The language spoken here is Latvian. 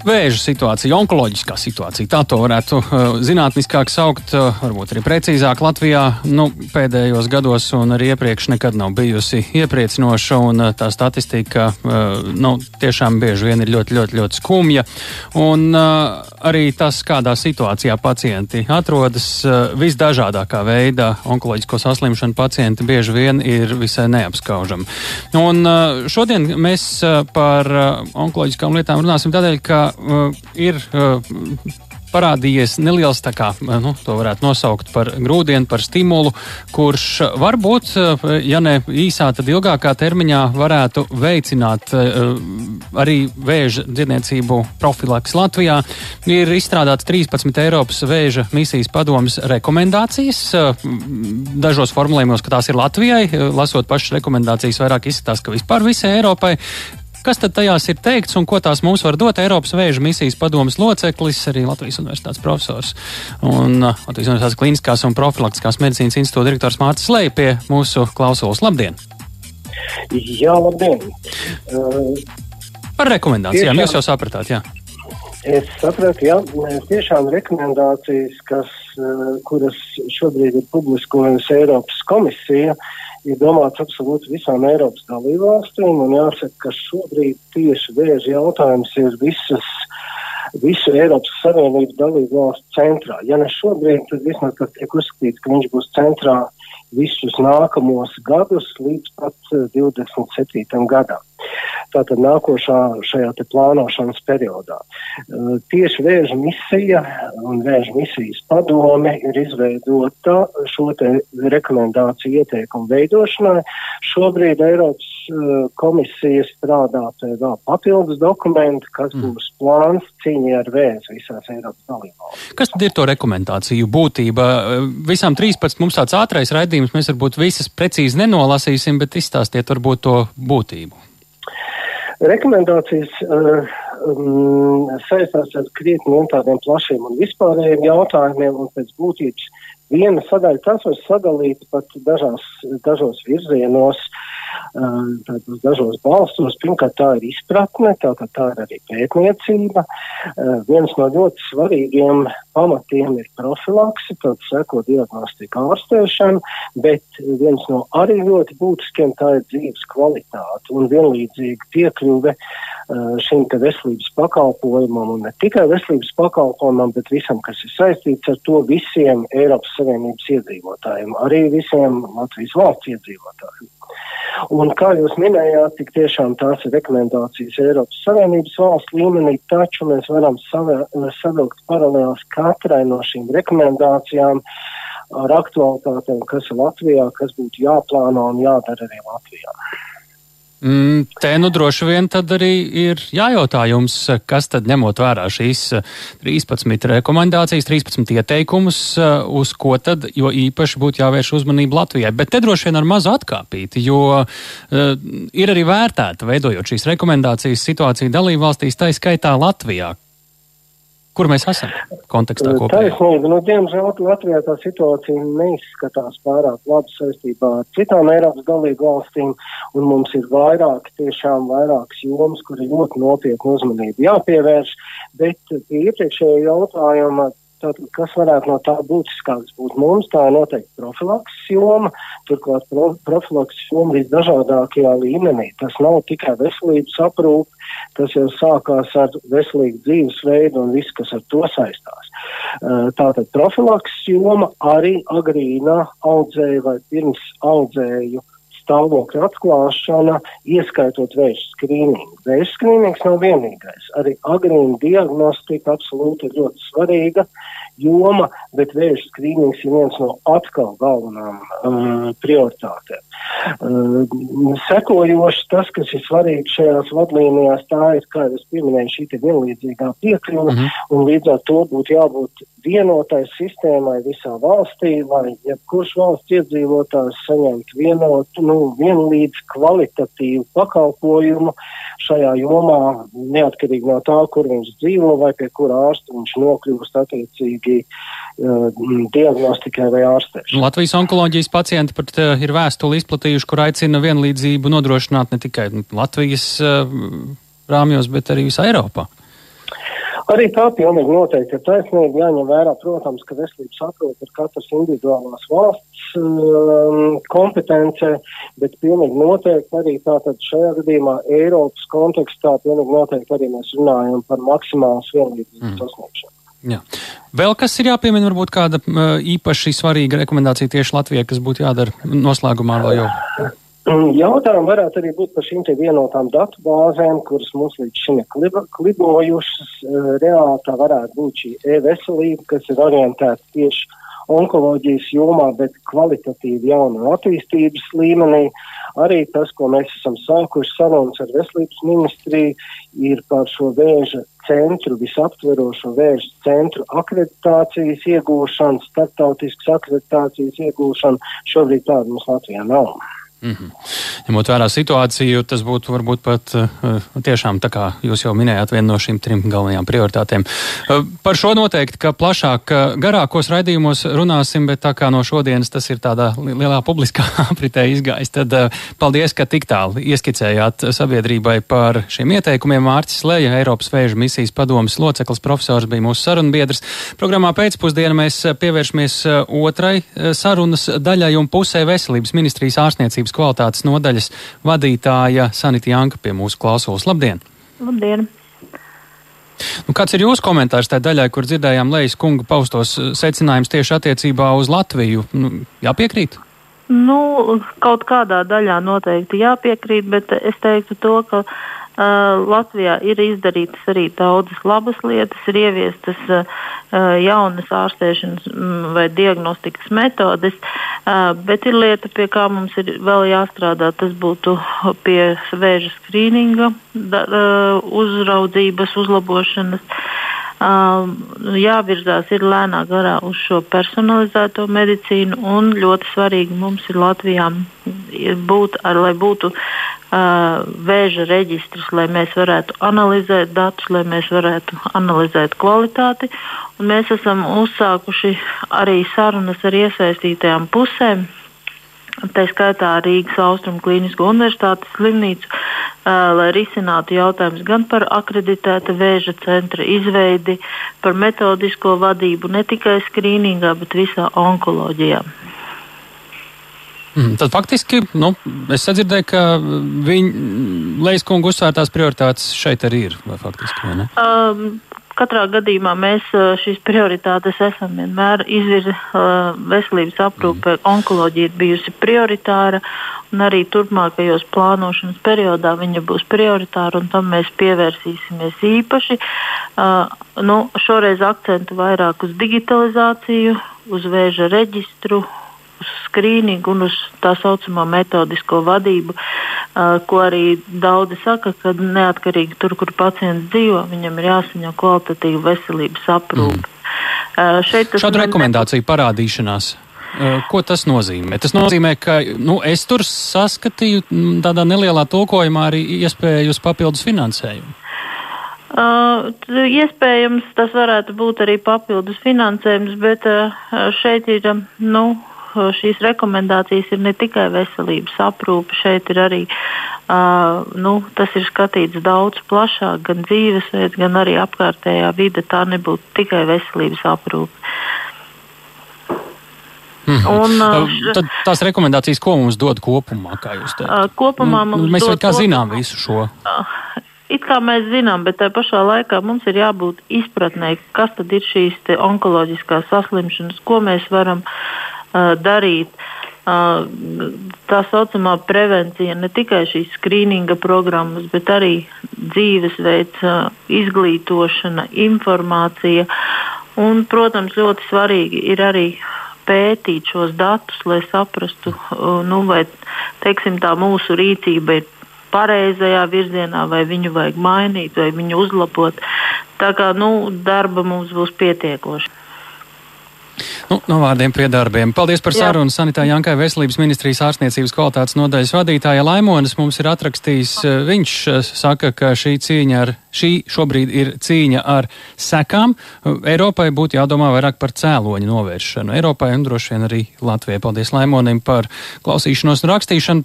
Vēža situācija, onkoloģiskā situācija, tā to varētu uh, zinātniskāk saukt, uh, varbūt arī precīzāk Latvijā. Nu, pēdējos gados un arī iepriekš nekad nav bijusi iepriecinoša, un uh, tā statistika nu, tiešām bieži vien ir ļoti, ļoti, ļoti skumja. Un arī tas, kādā situācijā pacienti atrodas, visdažādākā veidā onkoloģisko saslimšanu pacienti bieži vien ir visai neapskaužami. Un šodien mēs par onkoloģiskām lietām runāsim tādēļ, ka uh, ir uh, parādījies neliels, tā kā nu, to varētu nosaukt par grūdienu, par stimulu, kurš varbūt, ja ne īsā, tad ilgākā termiņā varētu veicināt uh, arī vēža dzirdniecību profilaks Latvijā. Ir izstrādāts 13 Eiropas vēža misijas padomas rekomendācijas. Uh, dažos formulējumos, ka tās ir Latvijai, lasot pašas rekomendācijas, vairāk izskatās, ka vispār visai Eiropai. Kas tad tajās ir teikts un ko tās mums var dot Eiropas vēža misijas padomas loceklis, arī Latvijas universitātes profesors un uh, Latvijas universitātes klīniskās un profilaktiskās medicīnas institūta direktors Mārcis Lej pie mūsu klausulas. Labdien! Jā, labdien! Uh, Par rekomendācijām tiešām, jūs jau sapratāt, jā. Es sapratu, jā, tiešām rekomendācijas, kas, uh, kuras šobrīd ir publiskojusi Eiropas komisija, uh, ir domāts absolūti visām Eiropas dalībvalstīm, jāsaka, ka šobrīd tieši vēža jautājums ir visas, visu Eiropas Savienības dalībvalstu centrā. Ja ne šobrīd, tad vismaz tas tiek uzskatīts, ka viņš būs centrā visus nākamos gadus līdz pat 27. Eh, gadam. Tātad nākošā šajā plānošanas periodā. Uh, tieši vēža misija un vēža misijas padome ir izveidota šo te rekomendāciju ieteikumu veidošanai. Šobrīd Eiropas komisija strādā pie vēl papildus dokumentu, kas mm. būs plāns cīņai ar vēzi visās Eiropas dalībvalstīs. Kas tad ir to rekomendāciju būtība? Visām 13 mums tāds ātrais raidījums, mēs varbūt visas precīzi nenolasīsim, bet izstāstiet varbūt to būtību. Rekomendācijas uh, um, saistās ar krietni un tādiem plašiem un vispārējiem jautājumiem, un pēc būtības viena sadaļa tas var sadalīt pat dažās, dažos virzienos. Uh, tādos dažos balstos. Pirmkārt, tā ir izpratne, tātad tā ir arī pētniecība. Viens no ļoti svarīgiem pamatiem ir profilakse, tad seko diagnostika ārstēšana, bet viens no arī ļoti būtiskiem tā ir dzīves kvalitāte un vienlīdzīga piekļuve šim te veselības pakalpojumam un ne tikai veselības pakalpojumam, bet visam, kas ir saistīts ar to visiem Eiropas Savienības iedzīvotājiem, arī visiem Latvijas valsts iedzīvotājiem. Un, kā jūs minējāt, tik tiešām tās ir rekomendācijas Eiropas Savienības valsts līmenī, taču mēs varam savilkt paralēlās katrai no šīm rekomendācijām ar aktualitātēm, kas ir Latvijā, kas būtu jāplāno un jādara arī Latvijā. Mm, te nu droši vien tad arī ir jājautā jums, kas tad ņemot vērā šīs 13 eh, rekomendācijas, 13 ieteikumus, eh, uz ko tad, jo īpaši būtu jāvērš uzmanība Latvijai. Bet te droši vien ar mazu atkāpīti, jo uh, ir arī vērtēta, veidojot šīs rekomendācijas situācija dalībvalstīs, tā skaitā Latvijā. Kur mēs esam kontekstā kopējā? Taisnība. Nu, diemžēl Latvijā tā situācija neizskatās pārāk labi saistībā ar citām Eiropas dalību valstīm, un mums ir vairāk, tiešām vairākas jomas, kur ir ļoti nopietna uzmanība jāpievērš, bet pie iepriekšējā jautājuma Tātad, kas varētu no tā būtiskāks būt mums, tā ir noteikti profilakses joma, turklāt pro, profilakses joma visdažādākajā līmenī. Tas nav tikai veselības aprūpe, tas jau sākās ar veselīgu dzīvesveidu un viss, kas ar to saistās. Tātad profilakses joma arī agrīnā audzēja vai pirms audzēju stāvokļa atklāšana, ieskaitot vēža skrīningu. Vēža skrīnings nav vienīgais. Arī agrīna diagnostika absolūti ir ļoti svarīga joma, bet vēža skrīnings ir viens no atkal galvenām uh, prioritātēm. Uh, sekojoši tas, kas ir svarīgi šajās vadlīnijās, tā ir, kā jau es pieminēju, šī vienlīdzīgā piekļuva, mm -hmm. un līdz ar to būtu jābūt vienotai sistēmai visā valstī, lai jebkurš valsts iedzīvotājs saņemtu vienotu, nu, vienlīdz kvalitatīvu pakalpojumu šajā jomā, neatkarīgi no tā, kur viņš dzīvo vai pie kura ārsta viņš nokļūst attiecīgi uh, diagnostikai vai ārstēšanai. Latvijas onkoloģijas pacienti pat uh, ir vēstuli izplatījuši, kur aicina vienlīdzību nodrošināt ne tikai Latvijas uh, rāmjos, bet arī visā Eiropā. Arī tā pilnīgi noteikti ir taisnība. Jāņem vērā, protams, ka veselības aprūpe ir katras individuālās valsts um, kompetence, bet pilnīgi noteikti arī tātad šajā gadījumā Eiropas kontekstā pilnīgi noteikti arī mēs runājam par maksimālas vienlīdzības mm. sasniegšanu. Jā. Vēl kas ir jāpiemina, varbūt kāda īpaši svarīga rekomendācija tieši Latvijai, kas būtu jādara noslēgumā vēl jau? Mm, jautājumi varētu arī būt par šīm vienotām datu bāzēm, kuras mums līdz šim ir klibojušas. Eh, reāli tā varētu būt šī e-veselība, kas ir orientēta tieši onkoloģijas jomā, bet kvalitatīvi jaunu attīstības līmenī. Arī tas, ko mēs esam sākuši sarunas ar veselības ministriju, ir par šo vēža centru, visaptverošo vēža centru akreditācijas iegūšanu, starptautiskas akreditācijas iegūšanu. Šobrīd tāda mums Latvijā nav. Mm -hmm. Ņemot vērā situāciju, tas būtu varbūt pat uh, tiešām tā kā jūs jau minējāt, viena no šīm trim galvenajām prioritātēm. Uh, par šo noteikti, ka plašāk, garākos raidījumos runāsim, bet tā kā no šodienas tas ir tādā lielā publiskā apritē izgājis, tad uh, paldies, ka tik tālu ieskicējāt sabiedrībai par šiem ieteikumiem. Mārcis Leja, Eiropas vēža misijas padomas loceklis, profesors bija mūsu sarunbiedrs. Programmā pēcpusdienā mēs pievēršamies otrai sarunas daļai un pusē veselības ministrijas ārstniecības kvalitātes nodaļas vadītāja Sanita Janka pie mūsu klausulas. Labdien! Labdien! Nu, kāds ir jūsu komentārs tajā daļā, kur dzirdējām Lejas kunga paustos eh, secinājumus tieši attiecībā uz Latviju? Nu, jāpiekrīt? Nu, kaut kādā daļā noteikti jāpiekrīt, bet es teiktu to, ka Uh, Latvijā ir izdarītas arī daudzas labas lietas, ir ieviestas uh, jaunas ārstēšanas mm, vai diagnostikas metodes, uh, bet ir lieta, pie kā mums ir vēl jāstrādā. Tas būtu pie vēža skrīninga, da, uzraudzības, uzlabošanas. Um, jāvirzās ir lēnā garā uz šo personalizēto medicīnu, un ļoti svarīgi mums ir Latvijā būt, ar, lai būtu uh, vēža reģistrs, lai mēs varētu analizēt datus, lai mēs varētu analizēt kvalitāti. Un mēs esam uzsākuši arī sarunas ar iesaistītajām pusēm. Tā skaitā Rīgas Austrumu Klinisko universitātes slimnīcu, uh, lai risinātu jautājumus gan par akreditēta vēža centra izveidi, par metodisko vadību ne tikai skrīningā, bet visā onkoloģijā. Mm, tad faktiski nu, es sadzirdēju, ka viņa Lejas kungu uzsvērtās prioritātes šeit arī ir. Vai faktiski, vai um, katrā gadījumā mēs uh, šīs prioritātes esam vienmēr izvirzījuši. Uh, veselības aprūpe, mm. onkoloģija ir bijusi prioritāra, un arī turpmākajos plānošanas periodā viņa būs prioritāra, un tam mēs pievērsīsimies īpaši. Uh, nu, šoreiz akcentu vairāk uz digitalizāciju, uz vēža reģistru, uz skrīningu un uz tā saucamo metodisko vadību, ko arī daudzi saka, ka neatkarīgi tur, kur pacients dzīvo, viņam ir jāsaņem kvalitatīva veselības aprūpe. Mm. Šādu rekomendāciju parādīšanās. Ko tas nozīmē? Tas nozīmē, ka nu, es tur saskatīju tādā nelielā tulkojumā arī iespēju uz papildus finansējumu. Uh, iespējams, tas varētu būt arī papildus finansējums, bet uh, šeit ir nu, šīs rekomendācijas ir ne tikai veselības aprūpe, šeit ir arī uh, nu, tas ir skatīts daudz plašāk, gan dzīvesveids, gan arī apkārtējā vide. Tā nebūtu tikai veselības aprūpe. Mm -hmm. Un, uh, Tad tās rekomendācijas, ko mums dod kopumā, kā jūs teicat? Uh, kopumā nu, mums mēs dod kā zinām visu šo. Uh, It kā mēs zinām, bet tajā pašā laikā mums ir jābūt izpratnē, kas tad ir šīs onkoloģiskās saslimšanas, ko mēs varam uh, darīt. Tā saucamā prevencija, ne tikai šīs skrīninga programmas, bet arī dzīvesveids, izglītošana, informācija. Un, protams, ļoti svarīgi ir arī pētīt šos datus, lai saprastu, nu, vai teiksim, tā mūsu rīcība ir pareizajā virzienā, vai viņu vajag mainīt, vai viņu uzlabot. Tā kā nu, darba mums būs pietiekoši. Nu, no vārdiem pie darbiem. Paldies par sarunu. Sanitā Jankai Veselības ministrijas ārstniecības kvalitātes nodaļas vadītāja Laimonas mums ir atrakstījis. Eh, viņš eh, saka, ka šī cīņa ar, šī šobrīd ir cīņa ar sekām. Eiropai būtu jādomā vairāk par cēloņu novēršanu. Eiropai un droši vien arī Latvijai. Paldies Laimonim par klausīšanos un rakstīšanu.